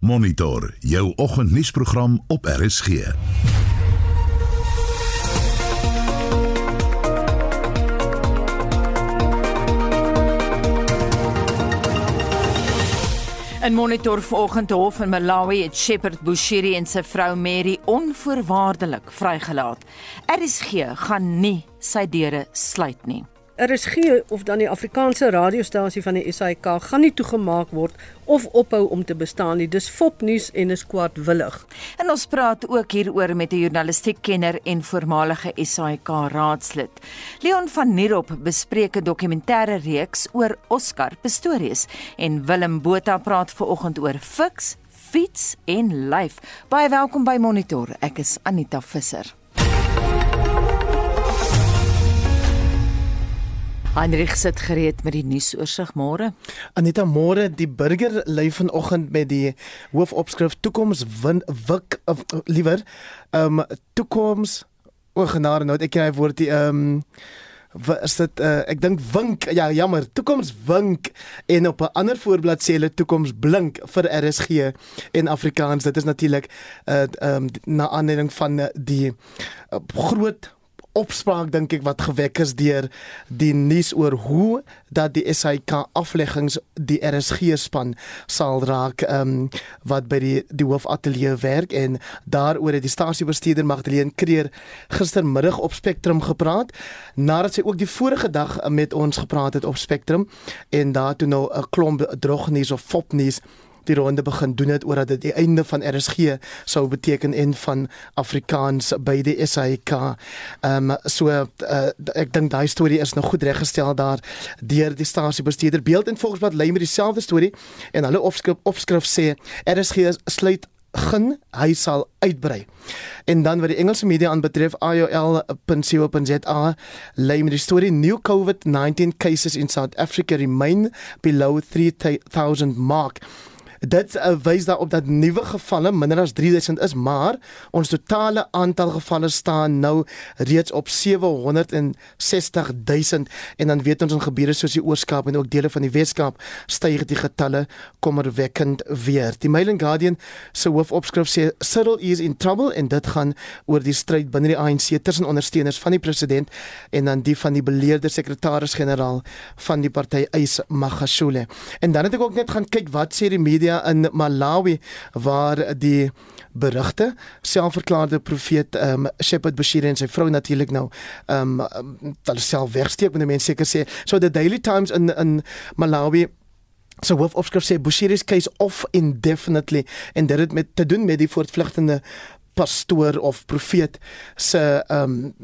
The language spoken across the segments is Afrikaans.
Monitor jou oggendnuusprogram op RSG. In monitor vanoggend hof in Malawi het Shepherd Bushiri en sy vrou Mary onvoorwaardelik vrygelaat. RSG gaan nie sy deure sluit nie. RSG of dan die Afrikaanse radiostasie van die SAK gaan nie toegemaak word of ophou om te bestaan nie. Dis fopnuus en is kwaadwillig. En ons praat ook hieroor met 'n journalistiekkenner en voormalige SAK raadslid. Leon van Nierop bespreek 'n dokumentêre reeks oor Oscar Pistorius en Willem Botha praat ver oggend oor fiks, fiets en lyf. Baie welkom by Monitor. Ek is Anita Visser. Heinrich sit gereed met die nuusoorseig môre. Anita môre die burger lê vanoggend met die hoofopskrif toekoms win wik of liewer ehm um, toekoms o genade nou ek kry woord die ehm um, is dit uh, ek dink wink ja jammer toekoms wink en op 'n ander voorblad sê hulle toekoms blink vir RSG en Afrikaans dit is natuurlik uh, um, na aanleiding van die uh, groot opspraak dink ek wat gewek is deur die nuus oor hoe dat die SAK afleggings die RSG span sal raak um, wat by die die hoofateljee werk. En daaroor het die stasiebestuurder Magdalene Kreer gistermiddag op Spectrum gepraat nadat sy ook die vorige dag met ons gepraat het op Spectrum. En daar toe nou 'n klomp drognuus of fopnuus die ronde begin doen het oor dat dit die einde van RSG sou beteken en van Afrikaans by die SAK. Ehm um, so uh, ek dink daai storie is nog goed reggestel daar deur die stasiebestuurder beeld en volgens wat lê met dieselfde storie en hulle opskrif opskrif sê RSG sluit gaan hy sal uitbrei. En dan wat die Engelse media aanbetref IOL.co.za lê met die storie new COVID-19 cases in South Africa remain below 3000 mark. Dit uh, wys daarop dat nuwe gevalle minder as 3000 is, maar ons totale aantal gevalle staan nou reeds op 760000 en dan weet ons in gebiede soos die Oos-Kaap en ook dele van die Wes-Kaap styg die getalle kommerwekkend weer. Die Mail and Guardian se hoofopskrif sê Cyril is in trouble en dit gaan oor die stryd binne die ANC tussen ondersteuners van die president en dan die van die beleerde sekretaris-generaal van die party Ys Magashule. En dan het ek ook net gaan kyk wat sê die media media in Malawi waar die berigte selfverklaarde profeet um, Shepherd Bashir en sy vrou natuurlik nou um, hulle self wegsteek met mense seker sê. So the Daily Times in in Malawi so hoof opskrif sê Bashir's case off indefinitely en dit het met te doen met die voortvlugtende pastoor of profeet se ehm um,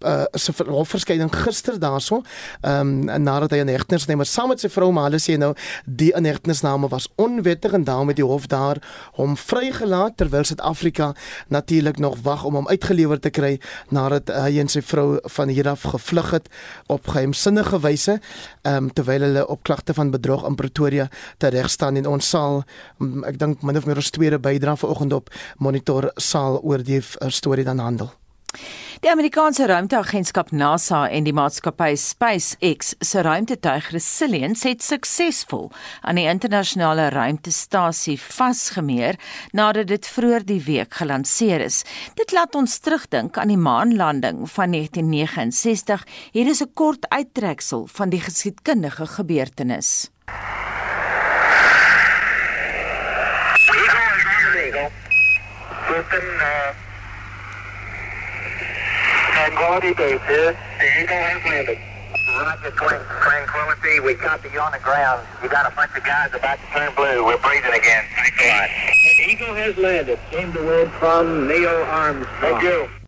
uh, se hofverskyning gister daarso ehm um, nadat hy 'n hegtenisname saam met sy vrou maar hulle sê nou die inhegtenisname was onwettig en daarom het die hof daar hom vrygelaat terwyl Suid-Afrika natuurlik nog wag om hom uitgelewer te kry nadat hy en sy vrou van hier af gevlug het op geheimsinnige wyse ehm um, terwyl hulle op klagte van bedrog in Pretoria tereg staan. En ons sal um, ek dink min of meer ons tweede bydra vanoggend op monitor sal sal oor die uh, storie dan handel. Die Amerikaanse ruimteagentskap NASA en die maatskappy SpaceX se ruimtetuig Resilience het suksesvol aan die internasionale ruimtestasie vasgemeer nadat dit vroeër die week gelanseer is. Dit laat ons terugdink aan die maanlanding van 1969. Hier is 'n kort uittreksel van die geskiedkundige gebeurtenis. Houston, uh, Tranquility Base here. The Eagle has landed. Roger, Tranquility. We copy you on the ground. You got a bunch of guys about to turn blue. We're breathing again. Thanks a lot. The Eagle has landed. Came the word from Neil Armstrong. Thank you.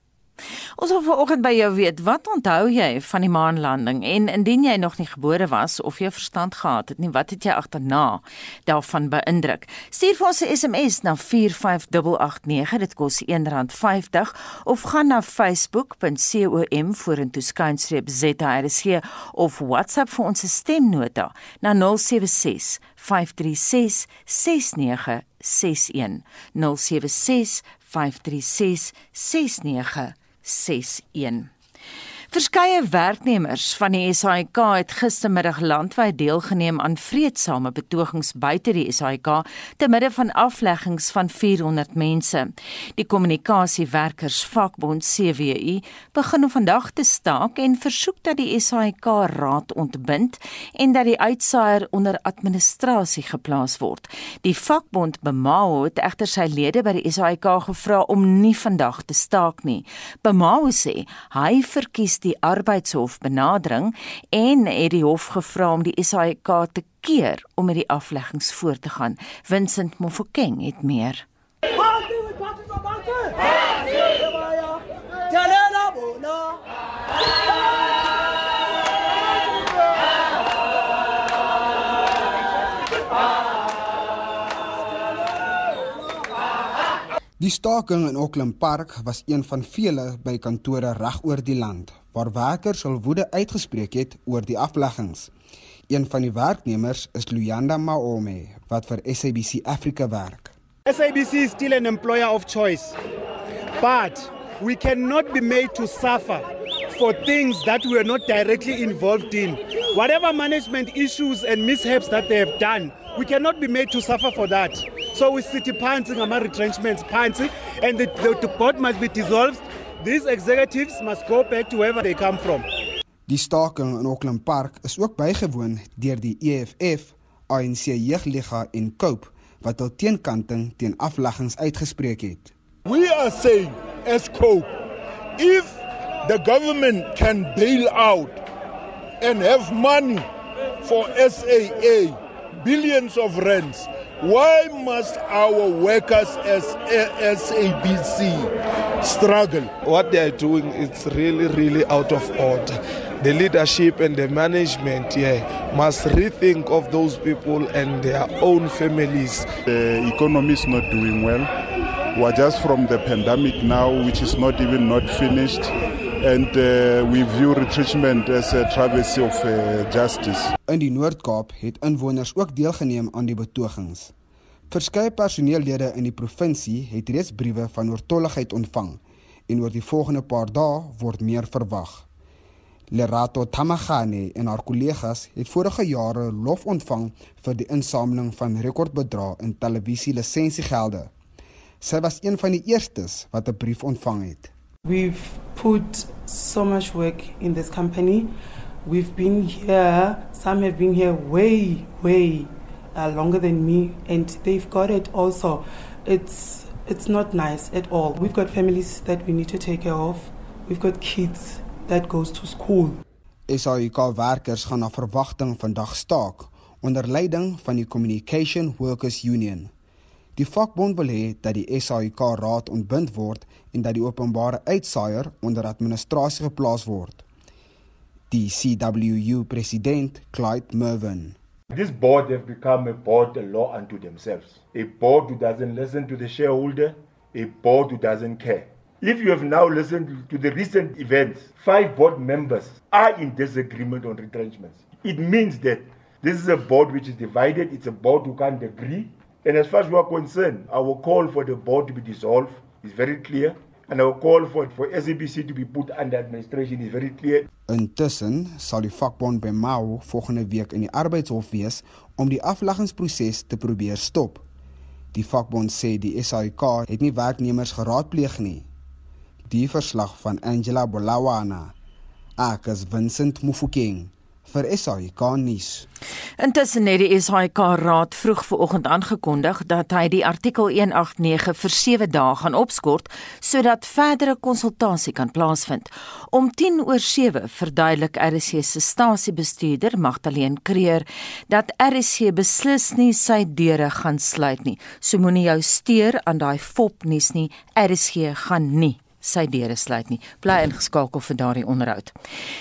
Ons wil vanoggend by jou weet, wat onthou jy van die maanlanding en indien jy nog nie gebore was of jy verstand gehad het nie, wat het jy agterna daarvan beïndruk? Stuur vir ons 'n SMS na 45889, dit kos R1.50 of gaan na facebook.com vorentoe skynstreep ZRC of WhatsApp vir ons stemnota na 076 536 6961 076 536 6961 61. Verskeie werknemers van die SAIK het gistermiddag landwyd deelgeneem aan vreedsame betogings buite die SAIK te midde van afleggings van 400 mense. Die kommunikasiewerkers vakbond CWU begin vandag te staak en versoek dat die SAIK raad ontbind en dat die uitsaaier onder administrasie geplaas word. Die vakbond Bemao het egter sy lede by die SAIK gevra om nie vandag te staak nie. Bemao sê hy verkies die arbeidshof benadering en het die hof gevra om die SAIK te keer om met die afleggings voort te gaan. Vincent Mofokeng het meer. Die staking in Auckland Park was een van vele by kantore regoor die land waar werkers hul woede uitgespreek het oor die afleggings. Een van die werknemers is Luyanda Maome wat vir SABC Africa werk. SABC is still an employer of choice, but we cannot be made to suffer for things that we are not directly involved in. Whatever management issues and mishaps that they have done, we cannot be made to suffer for that. So we sit pantsing our retrenchments pantsing and the, the, the board must be dissolved. These executives must go back to wherever they come from. Die staking in Auckland Park is ook bygewoon deur die EFF, ANC Jeugliga en Cope wat hul teenkanting teen afleggings uitgespreek het. We are saying as Cope, if the government can bail out and have money for SAA, billions of rands, why must our workers as SABC struggle? What they are doing is really, really out of order. The leadership and the management yeah, must rethink of those people and their own families. The economy is not doing well. We're just from the pandemic now, which is not even not finished. And uh, we view retrenchment as a travesty of uh, justice. In die Noord-Kaap het inwoners ook deelgeneem aan die betogings. Verskeie personeellede in die provinsie het reeds briewe van oortolligheid ontvang en oor die volgende paar dae word meer verwag. Lerato Tamagane en haar kollegas het vorige jare lof ontvang vir die insameling van rekordbedrae in televisielisensiegelde. Sy was een van die eerstes wat 'n brief ontvang het. We've put so much work in this company. We've been here, some have been here way, way uh, longer than me, and they've got it also. It's, it's not nice at all. We've got families that we need to take care of, we've got kids that goes to school. SAIK werkers gaan na verwagting vandag staak onder leiding van die Communication Workers Union. Die vakbond wil hê dat die SAIK raad ontbind word en dat die openbare uitsaaier onder administrasie geplaas word. Die CWU president, Clyde Mervin. This board have become a board a law unto themselves. A board who doesn't listen to the shareholder, a board who doesn't care. If you have now listened to the recent events, five board members are in disagreement on retrenchments. It means that this is a board which is divided, it's a board who can't agree. And as far as we are concerned, our call for the board to be dissolved is very clear. And our call for, for SABC to be put under administration is very clear. Intussen sal die vakbond by Mao volgende week in die arbeidshof wees om die afleggingsproses te probeer stop. Die vakbond sê die SAIK het nie werknemers geraadpleeg nie. Die verslag van Angela Bolawana. Ek is Vincent Mufokeng vir SAIK nuus. Intussen het die SAIK raad vroeg vanoggend aangekondig dat hy die artikel 189 vir 7 dae gaan opskort sodat verdere konsultasie kan plaasvind. Om 10 oor 7 verduidelik RC se stasiebestuurder Magdalene Creer dat RC beslis nie sy deure gaan sluit nie. So moenie jou steur aan daai fop nuus nie. RC gaan nie sy deure sluit nie. Bly ingeskakel vir daardie onderhoud.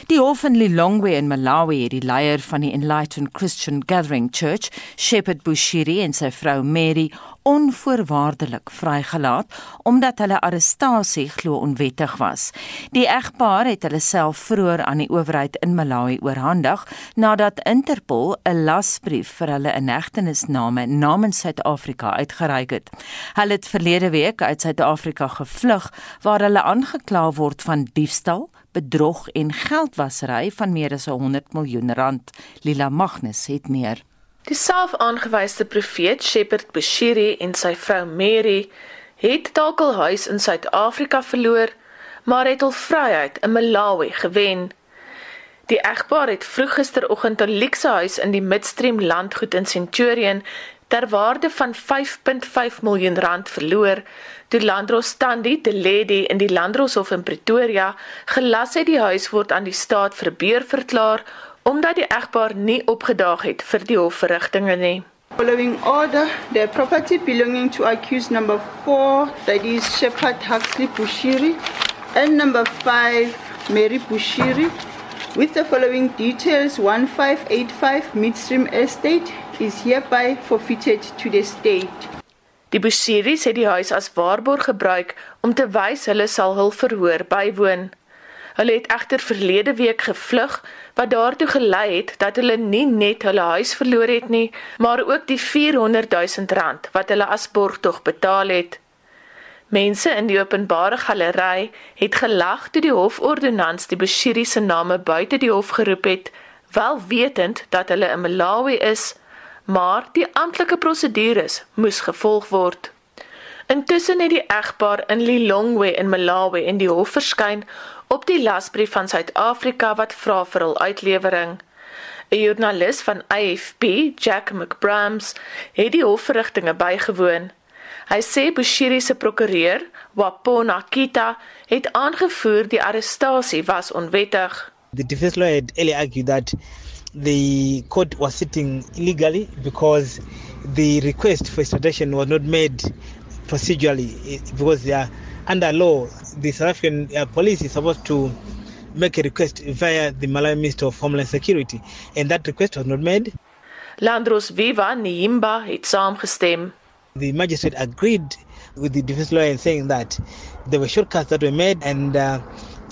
Die hof in Lilongwe in Malawi het die leier van die Enlightened Christian Gathering Church, Shepherd Bushiri en sy vrou Mary onvoorwaardelik vrygelaat omdat hulle arrestasie glo onwettig was. Die egpaar het hulle self vroeër aan die owerheid in Malawi oorhandig nadat Interpol 'n lasbrief vir hulle inhegtenisname namens Suid-Afrika uitgereik het. Hulle het verlede week uit Suid-Afrika gevlug waar hulle aangekla word van diefstal bedrog en geldwasery van meer as 100 miljoen rand. Lila Magnus het meer. Die self-aangewyse profeet Shepherd Bushiri en sy vrou Mary het dalk al huis in Suid-Afrika verloor, maar het hul vryheid in Malawi gewen. Die egpaar het vroeg gisteroggend 'n luukse huis in die Midstream landgoed in Centurion ter waarde van 5.5 miljoen rand verloor toe Landros Standi de Lady in die Landroshof in Pretoria gelas het die huis word aan die staat verbeur verklaar omdat die egpaar nie opgedaag het vir die hofverrigtinge nie. Following order, the property belonging to accused number 4, that is Shepard Huxley Bushiri, and number 5, Mary Bushiri, with the following details 1585 Midstream Estate, is hereby forfeited to the state. Die Bushiris het die huis as waarborg gebruik om te wys hulle sal hul verhoor bywoon. Hulle het egter verlede week gevlug wat daartoe gelei het dat hulle nie net hulle huis verloor het nie, maar ook die 400 000 rand wat hulle as borgtog betaal het. Mense in die openbare galery het gelag toe die hofordonnans die Bushiri se name buite die hof geroep het, wel wetend dat hulle in Malawi is maar die amptelike prosedures moes gevolg word. Intussen het die egpaar in Lilongwe in Malawi in die hof verskyn op die lasbrief van Suid-Afrika wat vra vir hul uitlewering. 'n Joernalis van AFP, Jack McBrams, het die hofverrigtinge bygewoon. Hy sê Bushiri se prokureur, Wapona Kita, het aangevoer die arrestasie was onwettig. The defense lawyer had earlier argued that the court was sitting illegally because the request for extradition was not made procedurally because they are under law the South African uh, police is supposed to make a request via the Malawi Minister of Homeland Security and that request was not made. Landros Viva Niimba het saamgestem. The magistrate agreed with the defense lawyer in saying that there were shortcuts that were made and uh,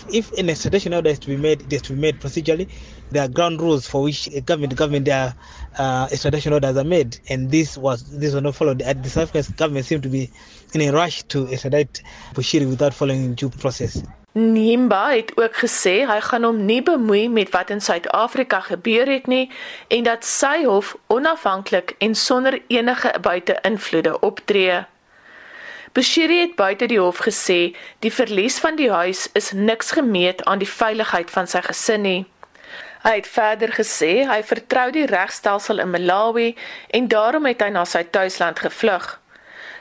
if an extradition order is to be made it is to be made procedurally. There are ground rules for which government government their uh, extradition orders are made and this was this was not followed. The South African government seemed to be in a rush to extradite Bushiri without following due process Nimba het ook gesê hy gaan hom nie bemoei met wat in Suid-Afrika gebeur het nie en dat sy hof onafhanklik en sonder enige buite-invloede optree. Bushiri het buite die hof gesê die verlies van die huis is niks gemeet aan die veiligheid van sy gesin nie. Hy het verder gesê hy vertrou die regstelsel in Malawi en daarom het hy na sy tuisland gevlug.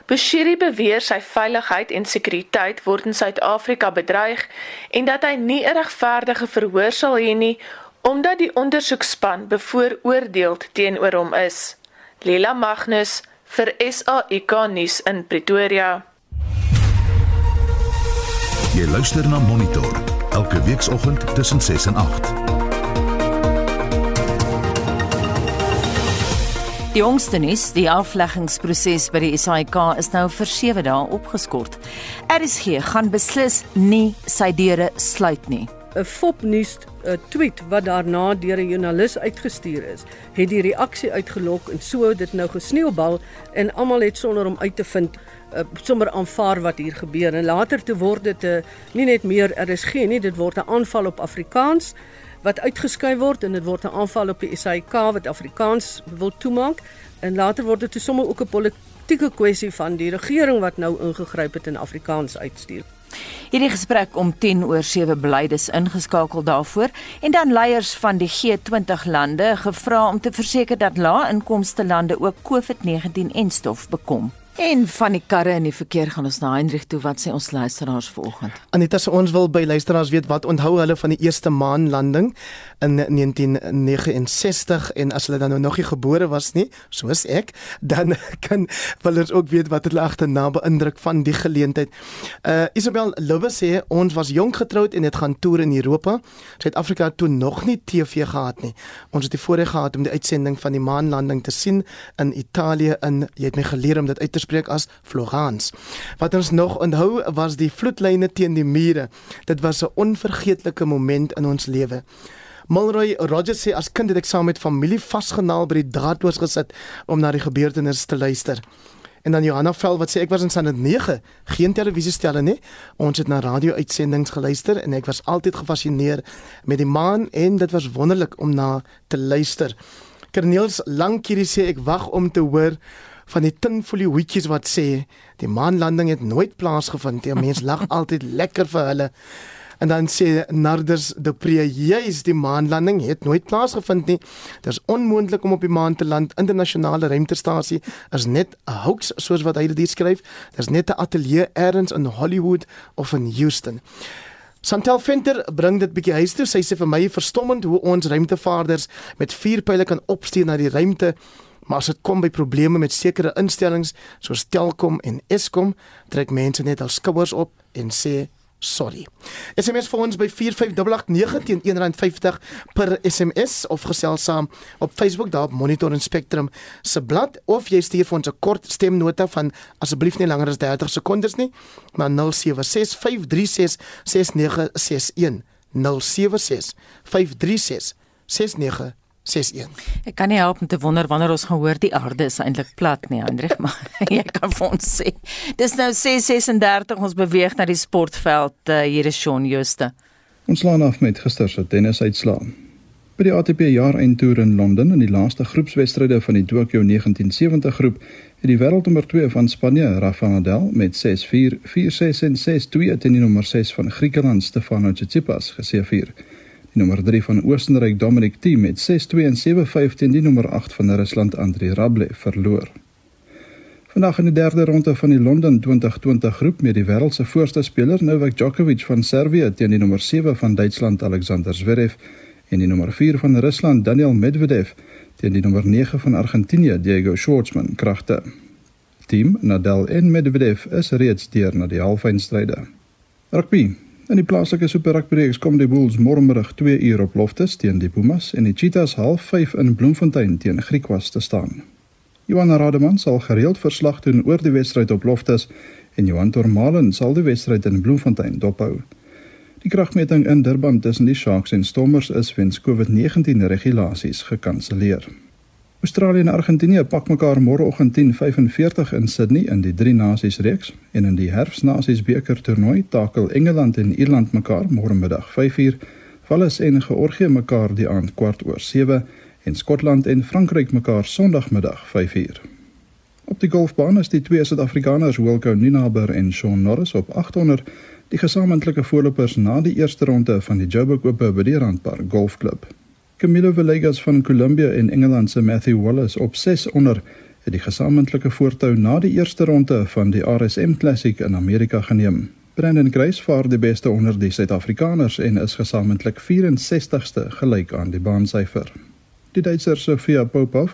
Bushiri beweer sy veiligheid en sekuriteit word in Suid-Afrika bedreig en dat hy nie 'n regverdige verhoor sal hê nie omdat die ondersoekspan bevooroordeeld teenoor hom is. Lela Magnus vir SAK nuus in Pretoria. Jy luister na Monitor elke weekoggend tussen 6 en 8. Die jongste nuus, die afleggingsproses by die SAIK is nou vir 7 dae opgeskort. RSG gaan beslis nie sy deure sluit nie. 'n Fopnuus tweet wat daarna deur 'n joernalis uitgestuur is, het die reaksie uitgelok en so dit nou gesneeubal en almal het sonder om uit te vind uh, sommer aanvaar wat hier gebeur en later toe word dit 'n uh, nie net meer RSG nie, dit word 'n aanval op Afrikaans wat uitgeskuif word en dit word 'n aanval op die SAIK wat Afrikaans wil toemaak en later word dit sommer ook 'n politieke kwessie van die regering wat nou ingegryp het en Afrikaans uitstuur. Hierdie gesprek om 10 oor 7 blydes ingeskakel daarvoor en dan leiers van die G20 lande gevra om te verseker dat lae-inkomste lande ook COVID-19 en stof bekom. En van die karre in die verkeer gaan ons na Hendrik toe wat sê ons luisteraars vanoggend. Anita se ons wil by luisteraars weet wat onthou hulle van die eerste maanlanding in 1969 en as hulle dan nou nog nie gebore was nie, soos ek, dan kan wil ons ook weet wat hulle agterna beïndruk van die geleentheid. Uh Isabel Lubbe sê ons was jonk getroud en het gaan toer in Europa. Suid-Afrika het toe nog nie TV gehad nie. Ons het die voorreg gehad om die uitsending van die maanlanding te sien in Italië in jy het my geleer om dit uit te spreek as Florence. Wat ons nog onthou was die vloedlyne teen die mure. Dit was 'n onvergeetlike moment in ons lewe. Mulroy Rogers sê as kind het ek saam met familie vasgenaal by die draadloos gesit om na die gebeurtenisse te luister. En dan Johanna Vel wat sê ek was in Sanad 9, geen televisiestelle nie. Ons het na radio-uitsendings geluister en ek was altyd gefassineer met die maan en dit was wonderlik om na te luister. Corneels lank hierdie sê ek wag om te hoor van die tinfolie hoetjies wat sê die maanlanding het nooit plaasgevind nie. Mense lag altyd lekker vir hulle. En dan sê Narders de Pre, juis die maanlanding het nooit plaasgevind nie. Dit is onmoontlik om op die maan te land. Internasionale ruimtestasie is net 'n hoax soos wat hy dit skryf. Dit is net 'n ateljee elders in Hollywood of in Houston. Santel Venter bring dit bietjie huis toe. Sy sê vir my verstommend hoe ons ruimtevaarders met vier pile kan opsteek na die ruimte. Maar as dit kom by probleme met sekere instellings soos Telkom en Eskom, trek mense net al skouers op en sê sorry. SMS vir ons by 45889 teen R1.50 per SMS of gesels saam op Facebook daar op Monitor en Spectrum se blad of jy stuur vir ons 'n kort stemnota van asseblief nie langer as 30 sekondes nie, maar 0765366961 0765366961 61. Ek kan nie help om te wonder wanneer ons gehoor die aarde is eintlik plat nie, Hendrik, maar jy kan vir ons sê. Dis nou 6:36 ons beweeg na die sportveld. Uh, hier is Shaun Jooste. Ons slaan af met gister se tennisuitslae. By die ATP jaareindtoer in Londen in die laaste groepswedstryde van die Tokyo 1970 groep het die wêreldnommer 2 van Spanje, Rafael Nadal, met 6-4, 4-6 en 6-2 teen die nommer 6 van Griekeland, Stefanos Tsitsipas, geseëvier. Die nommer 3 van Oostenryk Dominic Thiem het 6-2 en 7-5 teen die nommer 8 van Rusland Andrei Rublev verloor. Vandag in die derde ronde van die Londen 2020 groep met die wêreld se voorste speler Novak Djokovic van Servië teen die nommer 7 van Duitsland Alexander Zverev en die nommer 4 van Rusland Daniel Medvedev teen die nommer 9 van Argentinië Diego Schwartzman kragte. Team Nadal en Medvedev is reeds deur na die halfeindstryde. Rugby In die plaaslike Super Rugby reeks kom die Bulls môremiddag 2 uur op Loftus teen die Pumas en die Cheetahs half 5 in Bloemfontein teen Griquas te staan. Johan Rademan sal gereeld verslag doen oor die wedstryd op Loftus en Johan Tormalen sal die wedstryd in Bloemfontein dophou. Die kragmeting in Durban tussen die Sharks en Stormers is weens COVID-19 regulasies gekanselleer. Australië en Argentinië pak mekaar môreoggend 10:45 in Sydney in die Drie Nasies reeks en in die Herfsnasies beker toernooi takel Engeland en Ierland mekaar môre middag 5:00, Wales en Georgië mekaar die aand kwart oor 7 en Skotland en Frankryk mekaar Sondagmiddag 5:00. Op die golfbaan is die twee Suid-Afrikaners Wilco Ninaber en Shaun Norris op 800 die gesamentlike voorlopers na die eerste ronde van die Joburg Ope by die Randpark Golfklub. Camilo Villegas van Colombia en Engeland se Matthew Wallace op 6 onder het die gesamentlike voortou na die eerste ronde van die RSM Classic in Amerika geneem. Brandon Grace vaar die beste onder die Suid-Afrikaners en is gesamentlik 64ste gelyk aan die baansyfer. Die Duitser Sofia Popov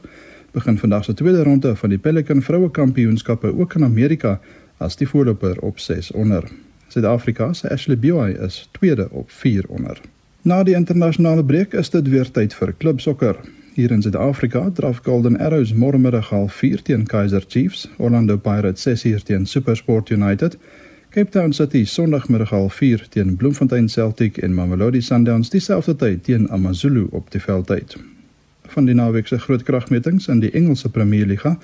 begin vandag se tweede ronde van die Pelican Vroue Kampioenskappe ook in Amerika as die voorloper op 6 onder. Suid-Afrika se Ashley Buy is tweede op 4 onder. Na die internasionale breek is dit weer tyd vir klubsokker. Hier in Suid-Afrika draf Golden Arrows môremiddag half 4 teen Kaizer Chiefs, Orlando Pirates 6 uur teen SuperSport United, Cape Town City Sondagmiddag half 4 teen Bloemfontein Celtic en Mamelodi Sundowns dieselfde tyd teen AmaZulu op die veldtyd. Van die naweek se groot kragmetings in die Engelse Premier Liga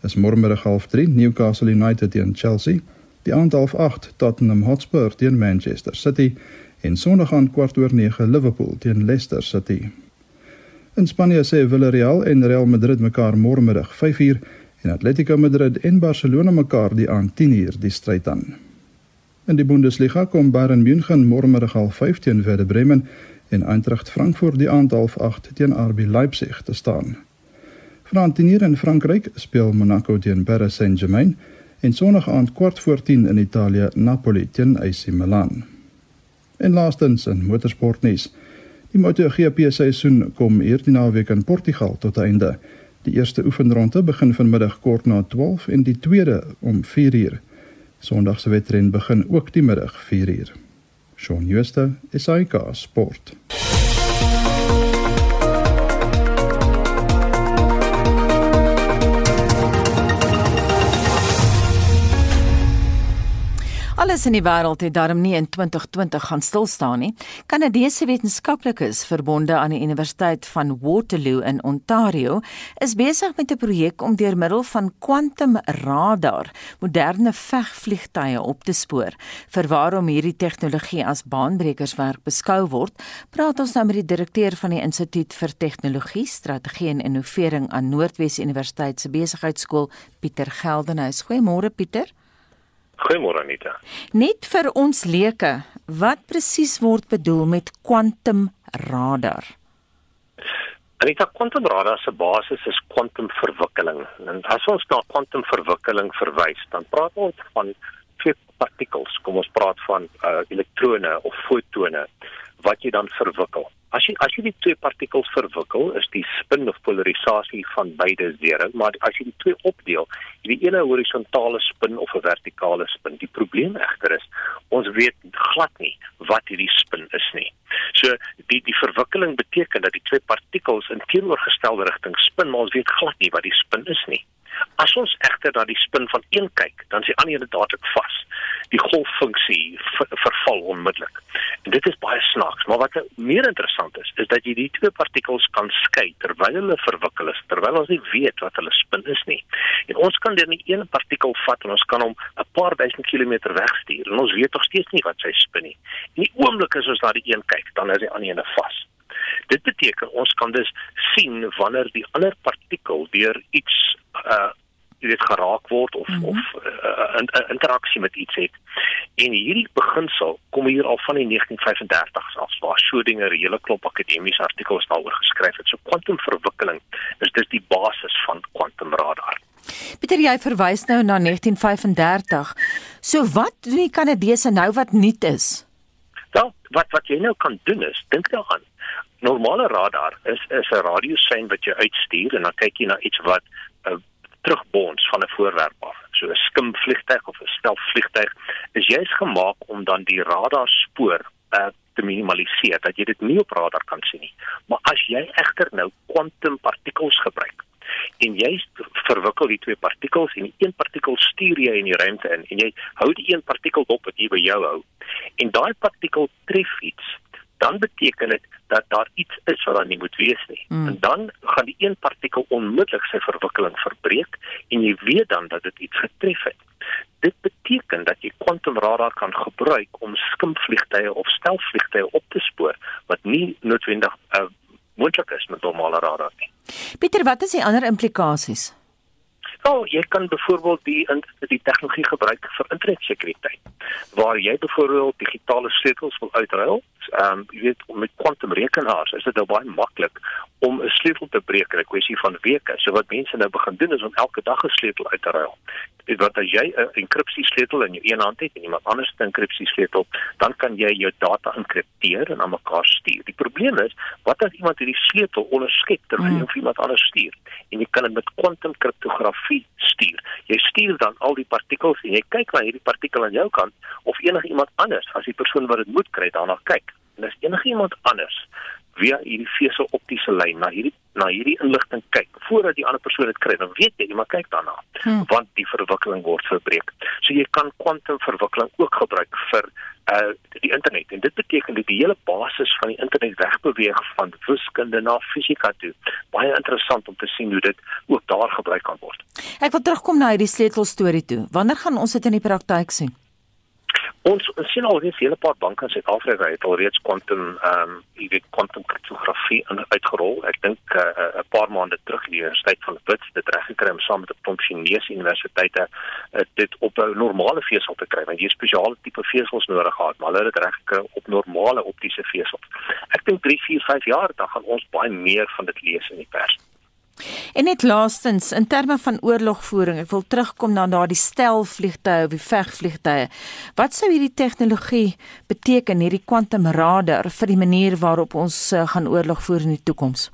is môremiddag half 3 Newcastle United teen Chelsea, die aand half 8 Tottenham Hotspur teen Manchester City en Sondag aan kwart oor 9 Liverpool teen Leicester City. In Spanje sê Villarreal en Real Madrid mekaar môremiddag 5uur en Atletico Madrid en Barcelona mekaar die aand 10uur die stryd aan. In die Bundesliga kom Bayern München môremiddag al 5 teen Werder Bremen en Eintracht Frankfurt die aand half 8 teen RB Leipzig te staan. Vanaand in Frankryk speel Monaco teen Paris Saint-Germain en Sondag aand kwart voor 10 in Italië Napoli teen AC Milan. En laastens in motorsportnuus. Die MotoGP seisoen kom hierdie naweek in Portugal tot einde. Die eerste oefenronde begin vanmiddag kort na 12 en die tweede om 4uur. Sondag se wedren begin ook die middag 4uur. Shaun Schuster, SAK Sport. Alles in die wêreld het darm nie in 2020 gaan stil staan nie. Kanadese wetenskaplikes verbonde aan die Universiteit van Waterloo in Ontario is besig met 'n projek om deur middel van kwantumradar moderne vegvliegtuie op te spoor. Vir waarom hierdie tegnologie as baanbrekerswerk beskou word, praat ons nou met die direkteur van die Instituut vir Tegnologie, Strategie en Innovering aan Noordwes Universiteit se Besigheidsskool, Pieter Geldenhuys. Goeiemôre Pieter. Goeiemôre Anita. Net vir ons leuke, wat presies word bedoel met kwantumradar? Anita, kwantumradar se basis is kwantumverwikkeling. En as ons na kwantumverwikkeling verwys, dan praat ons van twee partikels, kom ons praat van uh, elektrone of fotone wat jy dan verwikkel. As jy as jy die twee partikels verwikkel, is die spin of polarisasie van beide zero, maar as jy die twee opdeel, jy die ene horisontale spin of 'n vertikale spin. Die probleem egter is ons weet glad nie wat hierdie spin is nie. So die die verwikkeling beteken dat die twee partikels in teenoorgestelde rigtings spin, maar ons weet glad nie wat die spin is nie. As ons egter na die spin van een kyk, dan is die ander een dadelik vas. Die golffunksie verval onmiddellik. En dit is baie snaaks, maar wat meer interessant is, is dat jy die twee partikels kan skei terwyl hulle verwikkel is, terwyl ons nie weet wat hulle spin is nie. En ons kan dan die een partikel vat en ons kan hom 'n paar duisend kilometer wegstuur en ons weet nog steeds nie wat sy spin nie. En die oomblik as ons na die een kyk, dan is die ander een vas. Dit beteken ons kan dus sien wanneer die ander partikel deur iets uh jy weet geraak word of mm -hmm. of 'n uh, uh, interaksie met iets het. En hierdie beginsel kom hier al van die 1935s af waar Schrödinger 'n hele klomp akademiese artikels daaroor geskryf het. So kwantumverwikkeling is dis die basis van kwantumradar. Pieter, jy verwys nou na 1935. So wat doen die Kanadese nou wat nuut is? Wel, wat wat jy nou kan doen is, dink daaraan normale radar is is 'n radiosein wat jy uitstuur en dan kyk jy na iets wat uh, terugbons van 'n voorwerp af. So 'n skimvliegtuig of 'n stelvliegtuig is juis gemaak om dan die radarspoor uh, te minimaliseer dat jy dit nie op radar kan sien nie. Maar as jy egter nou kwantumpartikels gebruik en jy verwikkel die twee partikels en die een partikel stuur jy in die ruimte in en jy hou die een partikel op wat jy by jou hou en daai partikel tref iets dan beteken dit dat daar iets is wat daar nie moet wees nie. Mm. En dan gaan die een partikel onmiddellik sy verwikkeling verbreek en jy weet dan dat dit iets getref het. Dit beteken dat jy kwantumradar kan gebruik om skimpvliegtye of stelvliegtye op te spoor wat nie noodwendig uh, moontlik is met normale radar nie. Pieter, wat is die ander implikasies? Nou, jy kan byvoorbeeld die die tegnologie gebruik vir internetsekuriteit. Waar jy byvoorbeeld digitale sleutels wil uitruil, ehm um, jy weet met kwantumrekenaars, is dit nou baie maklik om 'n sleutel te breek in 'n kwessie van weke. So wat mense nou begin doen is om elke dag 'n sleutel uit te ruil. Dit wat as jy 'n enkripsie sleutel in jou een hand het en iemand anders 'n enkripsie sleutel, dan kan jy jou data enkripteer en aan mekaar stuur. Die probleem is, wat as iemand hierdie sleutel onderskep terwyl jy mm. iemand anders stuur en jy kan dit met kwantumkriptografie stuur. Jy stuur dan al die partikels en jy kyk na hierdie partikel aan jou kant of enige iemand anders as die persoon wat dit moet kry daarna kyk. En as enige iemand anders via hierdie vesel optiese lyn na hierdie na hierdie inligting kyk voordat die ander persoon dit kry. Dan weet jy maar kyk daarna hmm. want die verwikkeling word verbreek. So jy kan kwantumverwikkeling ook gebruik vir uh die internet. En dit beteken dat die hele basis van die internet wegbeweeg van wiskunde na fisika toe. Baie interessant om te sien hoe dit ook daar gebruik kan word. Ek wil terugkom na hierdie sleutel storie toe. Wanneer gaan ons dit in die praktyk sien Ons sien al reeds hele paar banke in Suid-Afrika het al reeds kwantum ehm um, jy weet kwantum kriptografie uitgerol. Ek dink 'n uh, uh, paar maande terug die Universiteit van Wits dit reg gekry om saam met 'n klomp Chinese universiteite uh, dit op 'n normale vesel te kry. Want jy spesiale tipe vesels nodig gehad, maar hulle het dit reg gekry op normale optiese vesels. Ek dink 3, 4, 5 jaar dan gaan ons baie meer van dit lees in die pers. En net laastens in terme van oorlogvoering, ek wil terugkom na daardie stelvliegtuie of die vegvliegtuie. Wat sou hierdie tegnologie beteken hierdie kwantumradar vir die manier waarop ons uh, gaan oorlog voer in die toekoms?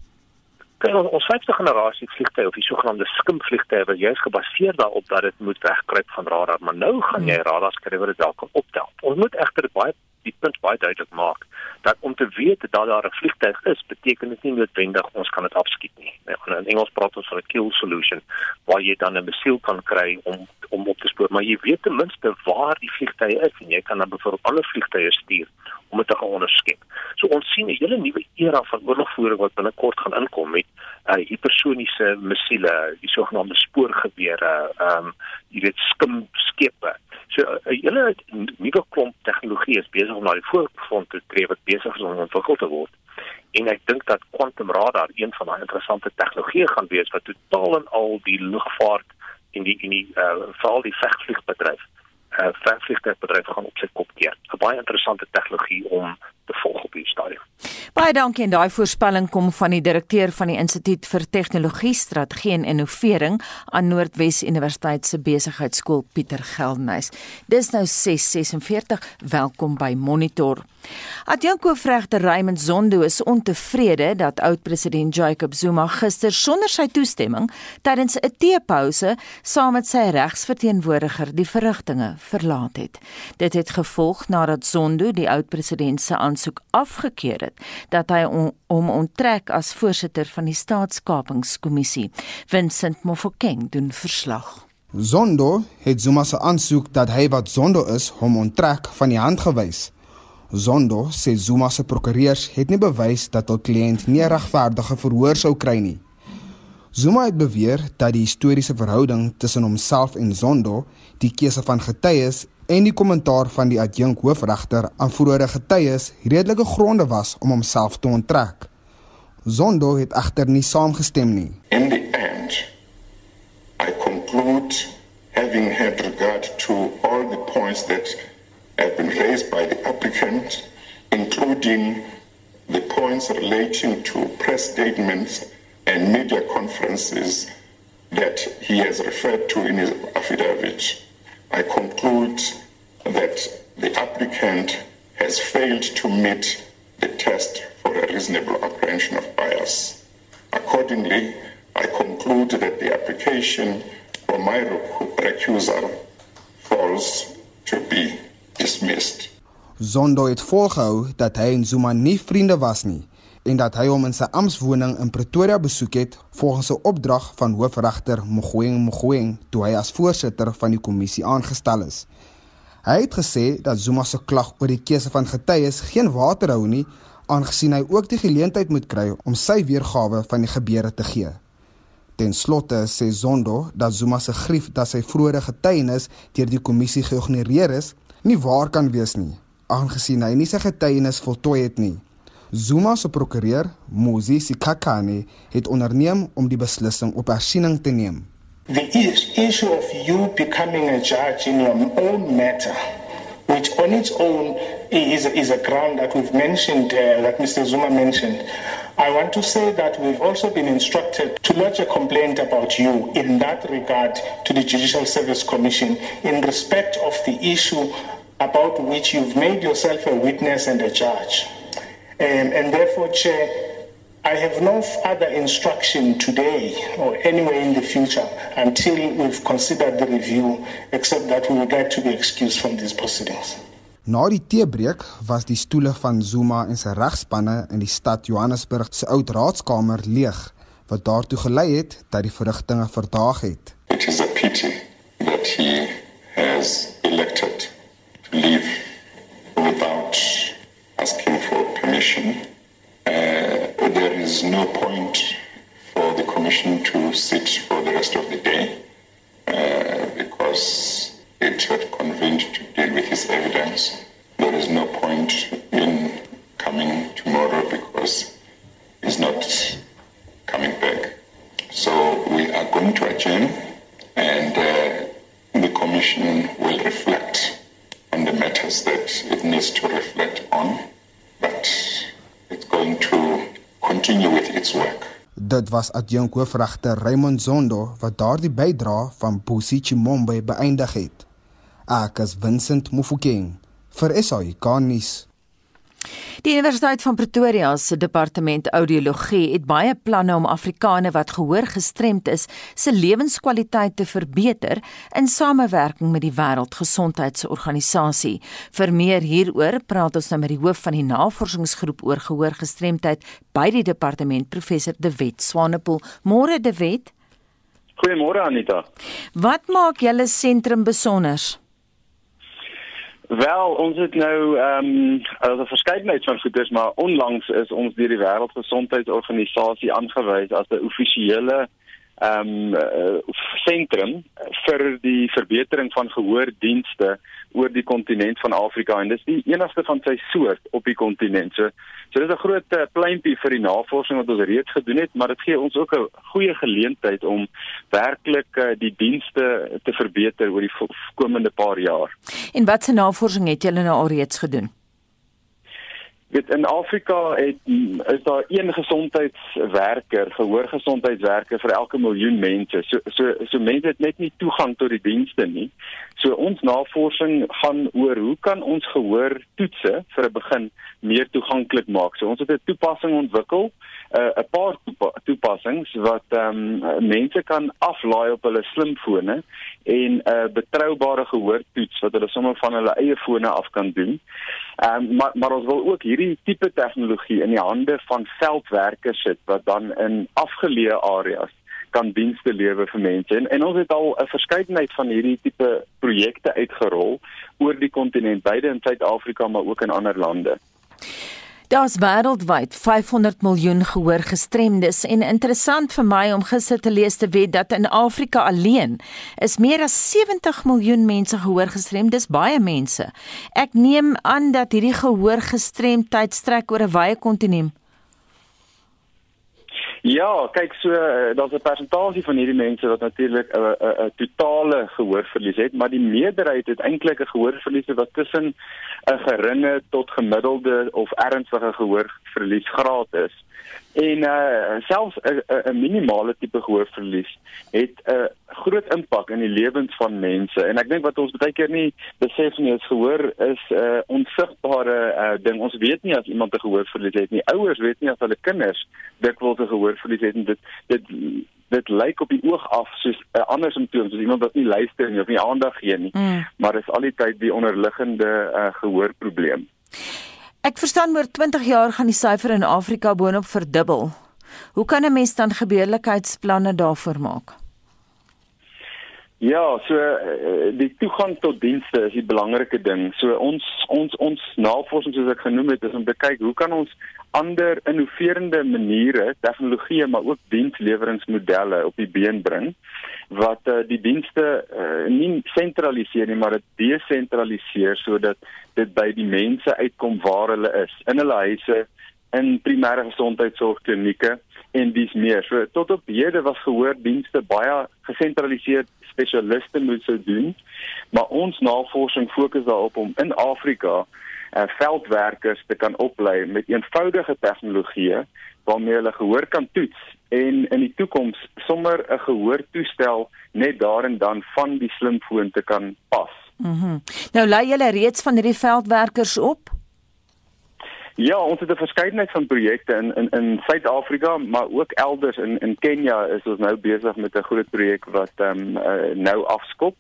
Kyk, ons vyfde generasie vliegtuie of die sogenaamde skimpvliegtuie wat juist gebaseer daarop dat dit moet wegkruip van radar, maar nou gaan jy radars kry wat dit dalk kan optel. Ons moet egter baie die punt baie duidelik maak dat om te weet dat daar 'n vliegtyg is, beteken dit nie noodwendig ons kan dit afskiet nie. Nou, in Engels praat ons van 'n kill solution waar jy dan 'n missiel kan kry om om op te spoor, maar jy weet ten minste waar die vliegtye is en jy kan dan byvoorbeeld alle vliegtye stuur om dit te gaan onderskep. So ons sien 'n hele nuwe era van oorlogvoering wat binnekort gaan inkom met uh hipersoniese missiele, die sogenaamde spoorgewere, ehm um, jy weet skim skepe. So 'n uh, hele nuwe klomp tegnologie is besig om na die voorgrond te tree wat besig is om ontwikkel te word. En ek dink dat quantum radar een van daai interessante tegnologieë gaan wees wat totaal en al die lugvaart en die en die uh, veral die vegvliegbedryf uh, vegvliegbedryf gaan op sy kop keer. 'n Baie interessante tegnologie om te volg op hierdie stadium. Baie dankie en daai voorspelling kom van die direkteur van die Instituut vir Tegnologie, Strategie en Innovering aan Noordwes Universiteit se Besigheidsskool Pieter Geldenhuys. Dis nou 6:46. Welkom by Monitor. Adjanko vregter Raymond Zondo is ontevrede dat oud-president Jacob Zuma gister sonder sy toestemming tydens 'n teepouse saam met sy regsverteenwoordiger die verrigtinge verlaat het. Dit het gevolg nadat Zondo die oud-president se aansoek afgekeur het dat hy hom onttrek as voorsitter van die staatskapingskommissie. Vincent Mofokeng doen verslag. Zondo het Zuma se aansoek dat hy wat Zondo is, hom onttrek van die hand gewys. Zondo sê Zuma se prokureurs het nie bewys dat hul kliënt nie 'n regverdige verhoor sou kry nie. Zuma het beweer dat die historiese verhouding tussen homself en Zondo, die keuse van getuies en die kommentaar van die adjunk hoofregter aan vroeëre getuies redelike gronde was om homself te onttrek. Zondo het egter nie saamgestem nie. In the end, I conclude having had regard to all the points that have been raised by the applicant, including the points relating to press statements and media conferences that he has referred to in his affidavit. I conclude that the applicant has failed to meet the test for a reasonable apprehension of bias. Accordingly, I conclude that the application for my recusal falls to be dismissed. Zondo het volgehou dat hy en Zuma nie vriende was nie en dat hy hom in sy amptswoning in Pretoria besoek het volgens 'n opdrag van hoofregter Mogoeng Mogoeng toe hy as voorsitter van die kommissie aangestel is. Hy het gesê dat Zuma se klag oor die keuse van getuies geen water hou nie, aangesien hy ook die geleentheid moet kry om sy weergawe van die gebeure te gee. Ten slotte sê Zondo dat Zuma se grief dat sy vroeëre getuienis deur die kommissie geïgnoreer is, nie waar kan wees nie, aangesien hy nie sy getuienis voltooi het nie. Zuma se prokureur, Mozi Sikakane, het onderneem om die beslissing op hersiening te neem. The issue of you becoming a judge in your own matter, which on its own is, is a ground that we've mentioned, uh, that Mr. Zuma mentioned. I want to say that we've also been instructed to lodge a complaint about you in that regard to the Judicial Service Commission in respect of the issue about which you've made yourself a witness and a judge. Um, and therefore, Chair, I have no further instruction today or anywhere in the future until we've considered the review, except that we would like to be excused from these proceedings. Na die teebreek was die stoele van Zuma en sy regspanne in die stad Johannesburg se oud raadskamer leeg, wat daartoe gelei het dat die verrigtinge verdaag het. It is a pity that he has elected leave without asking for permission. Uh, there is no point for the commission to sit for the rest of the day uh, because it had convened to deal with his evidence. Dit was adjunk hoofregter Raymond Zondo wat daardie bydra van Bosi Chimombe beëindig het. Ek is Vincent Mufokeng vir SAI Garnis. Die Universiteit van Pretoria se departement audiologie het baie planne om Afrikaners wat gehoor gestremd is, se lewenskwaliteit te verbeter in samewerking met die Wêreldgesondheidsorganisasie. Vir meer hieroor praat ons nou met die hoof van die navorsingsgroep oor gehoorgestremdheid by die departement, professor De Wet Swanepoel. Môre De Wet. Goeiemôre Anita. Wat maak julle sentrum besonder? Wel, ons het nou ehm um, 'n verskeidenheid van goeders, maar onlangs is ons deur die Wêreldgesondheidsorganisasie aangewys as 'n offisiële ehm um, sentrum vir die verbetering van gehoordienste oor die kontinent van Afrika en dis die enigste van sy soort op die kontinent. So, so dis 'n groot uh, pleintjie vir die navorsing wat ons reeds gedoen het, maar dit gee ons ook 'n goeie geleentheid om werklik uh, die dienste te verbeter oor die komende paar jaar. En watse navorsing het julle nou al reeds gedoen? Dit in Afrika het is daar een gesondheidswerker, gehoorgesondheidswerker vir elke miljoen mense. So so so mense het net nie toegang tot die dienste nie. So ons navorsing gaan oor hoe kan ons gehoor toetse vir 'n begin meer toeganklik maak. So ons het 'n toepassing ontwikkel, 'n uh, paar toepa toepassings wat ehm um, mense kan aflaai op hulle slimfone en 'n uh, betroubare gehoortoets wat hulle sommer van hulle eie fone af kan doen. Ehm um, maar maar ons wil ook hierdie tipe tegnologie in die hande van veldwerkers sit wat dan in afgeleë areas kan dienste lewer vir mense. En, en ons het al 'n verskeidenheid van hierdie tipe projekte uitgerol oor die kontinent, beide in Suid-Afrika maar ook in ander lande. Daar's wêreldwyd 500 miljoen gehoorgestremdes en interessant vir my om gister te lees te weet dat in Afrika alleen is meer as 70 miljoen mense gehoorgestremd. Dis baie mense. Ek neem aan dat hierdie gehoorgestremdheid strek oor 'n wye kontinent. Ja, kyk so eh, daar's 'n persentasie van hierdie mense wat natuurlik 'n 'n totale gehoorverlies het, maar die meerderheid het eintlik 'n gehoorverlies wat tussen 'n geringe tot gemiddelde of ernstige gehoorverlies graad is. En uh selfs 'n minimale tipe gehoorverlies het 'n uh, groot impak in die lewens van mense. En ek dink wat ons baie keer nie besef nie is gehoor is 'n uh, onsigbare uh, ding. Ons weet nie as iemand 'n gehoorverlies het nie. Ouers weet nie as hulle kinders dikwels 'n gehoorverlies het en dit dit dit lyk op die oog af soos 'n uh, ander simptoom, soos iemand wat nie luister nie of nie aandag gee nie. Mm. Maar dit is al die tyd die onderliggende uh, gehoorprobleem. Ek verstaan oor 20 jaar gaan die syfer in Afrika boonop verdubbel. Hoe kan 'n mens dan gebeurlikheidsplanne daarvoor maak? Ja, so eh, die toegang tot dienste is die belangrike ding. So ons ons ons navorsing soos ek genoem het is om te kyk hoe kan ons ander innoverende maniere, tegnologieë maar ook diensleweringsmodelle op die been bring wat uh, die dienste uh, nie sentraliseer nie maar dit desentraliseer sodat dit by die mense uitkom waar hulle is in hulle huise in primêre gesondheidsorgklinieke en dis meer so tot op hede was gehoordienste baie gesentraliseer spesialiste moet sou doen maar ons navorsing fokus daarop om in Afrika uh, veldwerkers te kan oplei met eenvoudige tegnologieë waarmee hulle gehoor kan toets en in die toekoms sommer 'n gehoortoestel net daar en dan van die slimfoon te kan pas. Mhm. Mm nou lei julle reeds van hierdie veldwerkers op? Ja, ons het 'n verskeidenheid van projekte in in in Suid-Afrika, maar ook elders in in Kenja is ons nou besig met 'n groot projek wat ehm um, uh, nou afskop.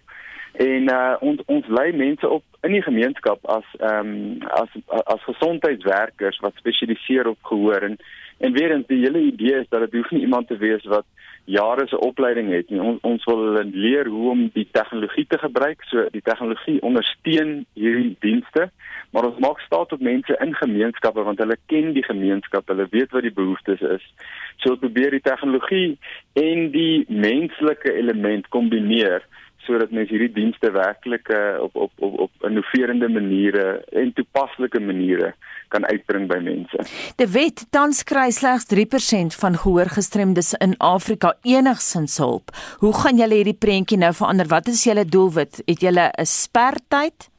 En uh, ons ons lei mense op in die gemeenskap as ehm um, as as gesondheidswerkers wat spesialiseer op gehoor en En weer eens die hele idee is dat dit hoef nie iemand te wees wat jare se opleiding het nie. Ons ons wil hulle leer hoe om die tegnologie te gebruik. So die tegnologie ondersteun hierdie dienste, maar ons maak staat op mense in gemeenskappe want hulle ken die gemeenskap, hulle weet wat die behoeftes is. So ons probeer die tegnologie en die menslike element kombineer sodat mense hierdie dienste werklik uh, op op op op innoverende maniere en toepaslike maniere kan uitbring by mense. Die wet tans kry slegs 3% van gehoorgestremdes in Afrika enigsins hulp. Hoe gaan julle hierdie prentjie nou verander? Wat is julle doelwit? Het julle 'n spertyd?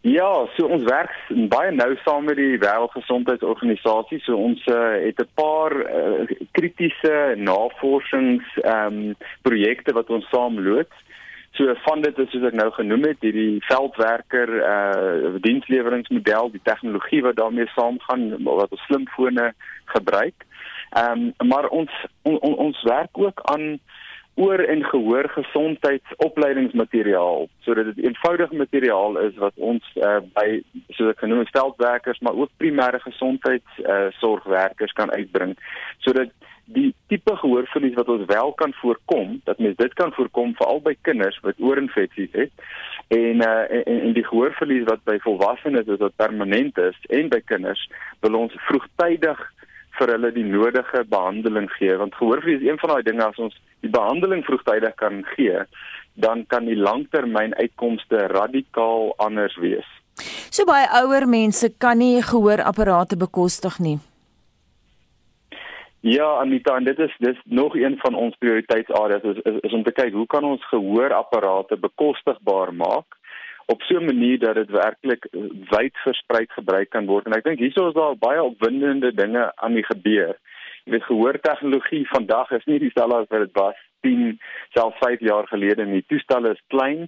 Ja, so ons werk baie nou saam met die Wêreldgesondheidsorganisasie. So ons uh, het 'n paar uh, kritiese navorsings ehm um, projekte wat ons saam loods. So van dit is soos ek nou genoem het, hierdie veldwerker uh diensleweringsmodel, die tegnologie wat daarmee saamgaan wat ons slimfone gebruik. Ehm um, maar ons on, on, ons werk ook aan oor en gehoor gesondheidsopleidingsmateriaal. Sodat dit eenvoudige materiaal is wat ons uh, by soos ek genoem het veldwerkers maar ook primêre gesondheidsorgwerkers uh, kan uitbring. Sodat die tipe gehoorverlies wat ons wel kan voorkom, dat mens dit kan voorkom veral by kinders wat oorinfeksies het en uh en, en die gehoorverlies wat by volwassenes is wat permanent is en by kinders wil ons vroegtydig vir hulle die nodige behandeling gee. Want gehoorverlies is een van daai dinge as ons die behandeling vroegtydig kan gee dan kan die langtermyn uitkomste radikaal anders wees. So baie ouer mense kan nie gehoorapparate bekostig nie. Ja, Anita, en dit is dis nog een van ons prioriteitsareas is, is is om te kyk hoe kan ons gehoorapparate bekostigbaar maak op so 'n manier dat dit werklik wyd versprei gebruik kan word. En ek dink hierso is daar baie opwindende dinge aan die gebeur. Jy weet gehoortegnologie vandag is nie dieselfde as wat dit was 10, selfs 5 jaar gelede nie. Toestelle is klein,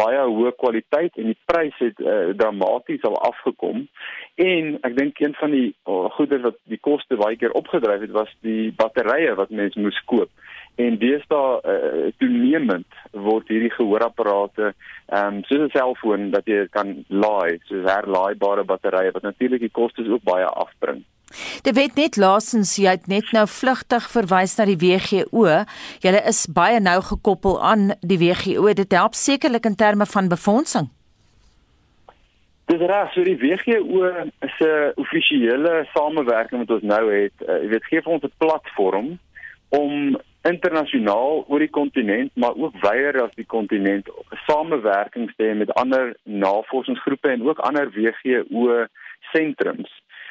baie hoë kwaliteit en die prys het uh, dramaties al afgekom. En ek dink een van die oh, goeder wat die koste baie keer opgedryf het was die batterye wat mense moes koop. En deesdae uh, toenemend word hierdie gehoorapparate ehm um, soos 'n selfoon dat jy kan laai, soos herlaaibare batterye wat natuurlik die kostes ook baie afbring. Die wet net laasens jy het net nou vlugtig verwys na die WGO. Julle is baie nou gekoppel aan die WGO. Dit help sekerlik in terme van befondsing. Dis reg, so die WGO is 'n offisiële samewerking wat ons nou het. Uh, jy weet gee vir ons 'n platform om internasionaal oor die kontinent maar ook wyeer as die kontinent samewerkings te hê met ander navorsingsgroepe en ook ander WGO sentrums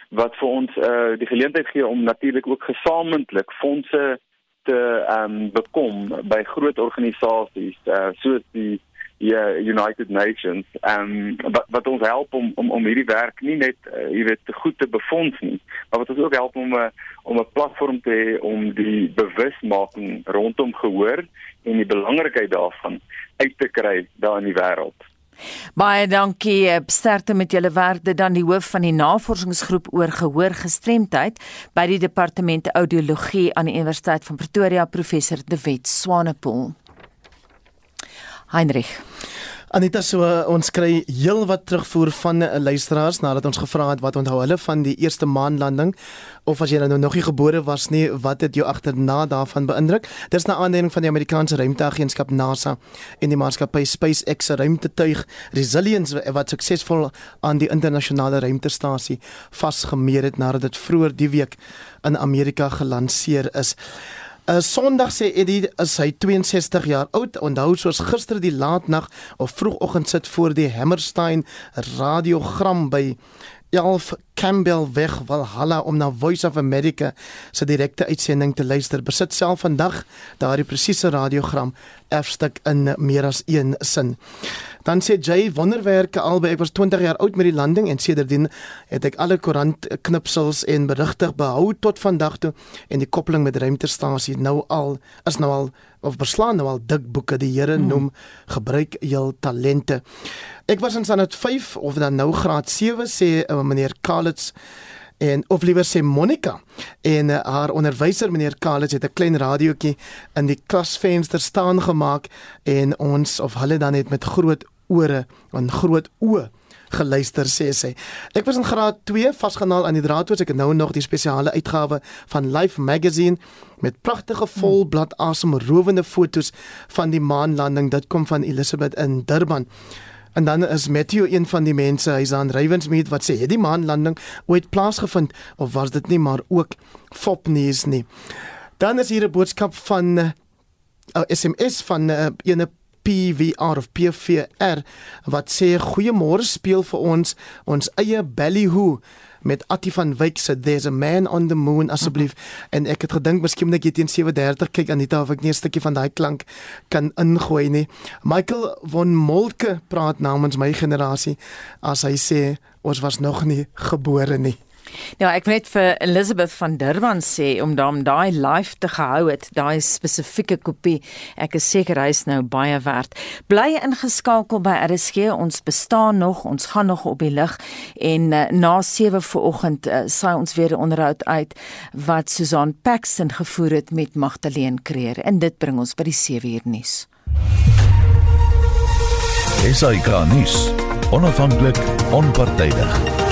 wat vir ons uh die geleentheid gee om natuurlik ook gesamentlik fondse te ehm um, bekom by groot organisasies uh soos die ja United Nations ehm um, wat wat ons help om om om hierdie werk nie net uh, jy weet te goed te befonds nie maar wat ons ook help om 'n uh, om 'n platform te hê om die bewusmaking rondom gehoor en die belangrikheid daarvan uit te kry daar in die wêreld. Baie dankie. Eh, sterkte met julle werk. Dit dan die hoof van die navorsingsgroep oor gehoorgestremdheid by die departement audiologie aan die Universiteit van Pretoria, professor De Wet Swanepoel. Heinrich Anita so ons kry heelwat terugvoer van uh, luisteraars nadat ons gevra het wat onthou hulle van die eerste maanlanding. Of as jy nou nog nie gebore was nie wat het jou agterna daarvan beïndruk? Dis na aanleiding van die Amerikaanse ruimteagentskap NASA en die maatskappy SpaceX se ruimtetuig Resilience wat suksesvol aan die internasionale ruimtestasie vasgemeer het nadat dit vroeër die week in Amerika gelanseer is uh, Sondag sê Eddie is hy 62 jaar oud. Onthou soos gister die laatnag of vroegoggend sit voor die Hammerstein radiogram by 11 Campbell weg Valhalla om na Voice of America se direkte uitsending te luister. Besit self vandag daardie presiese radiogram erfstuk in meer as een sin. Dan sê Jay wonderwerke albei ek was 20 jaar oud met die landing en sedertdien het ek alle koerant knipsels en berigte behou tot vandag toe en die koppeling met ruimtestasie nou al is nou al of beslaan nou al dik boeke die Here hmm. noem gebruik jul talente. Ek was in Sanat 5 of dan nou graad 7 sê uh, meneer Kalitz en of liewer sê Monica en uh, haar onderwyser meneer Kalitz het 'n klein radiootjie in die klasvenster staan gemaak en ons of hulle dan het met groot ore en groot oë geluister sê sy. Ek was in graad 2 vasgenaal aan die draad toe ek het nou nog die spesiale uitgawe van Life Magazine met pragtige volblad asemrowende fotos van die maanlanding. Dit kom van Elizabeth in Durban. En dan is Matthew een van die mense, hy's aan Rywensmeet wat sê het die maanlanding ooit plaasgevind of was dit nie maar ook fopnuus nie. Dan is hier 'n boodskap van 'n uh, eh, SMS van 'n uh, ene PVR of PVR wat sê goeiemôre speel vir ons ons eie Ballyhoo met Attie van Wyk se there's a man on the moon asseblief. -huh. en ek het gedink miskien net jy teen 7:30 kyk Anita of ek net 'n stukkie van daai klank kan ingooi nie. Michael von Molke praat namens my generasie as hy sê ons was nog nie gebore nie Ja, ek wil net vir Elizabeth van Durban sê om daam daai live te gehou het, daai spesifieke kopie. Ek is seker hy's nou baie werd. Bly ingeskakel by RSG. Ons bestaan nog, ons gaan nog op die lug en uh, na 7 vanoggend uh, saai ons weer onderhoud uit wat Susan Paxton gevoer het met Magdalene Creer en dit bring ons by die 7 uur nuus. SAK nuus. Onafhanklik, onpartydig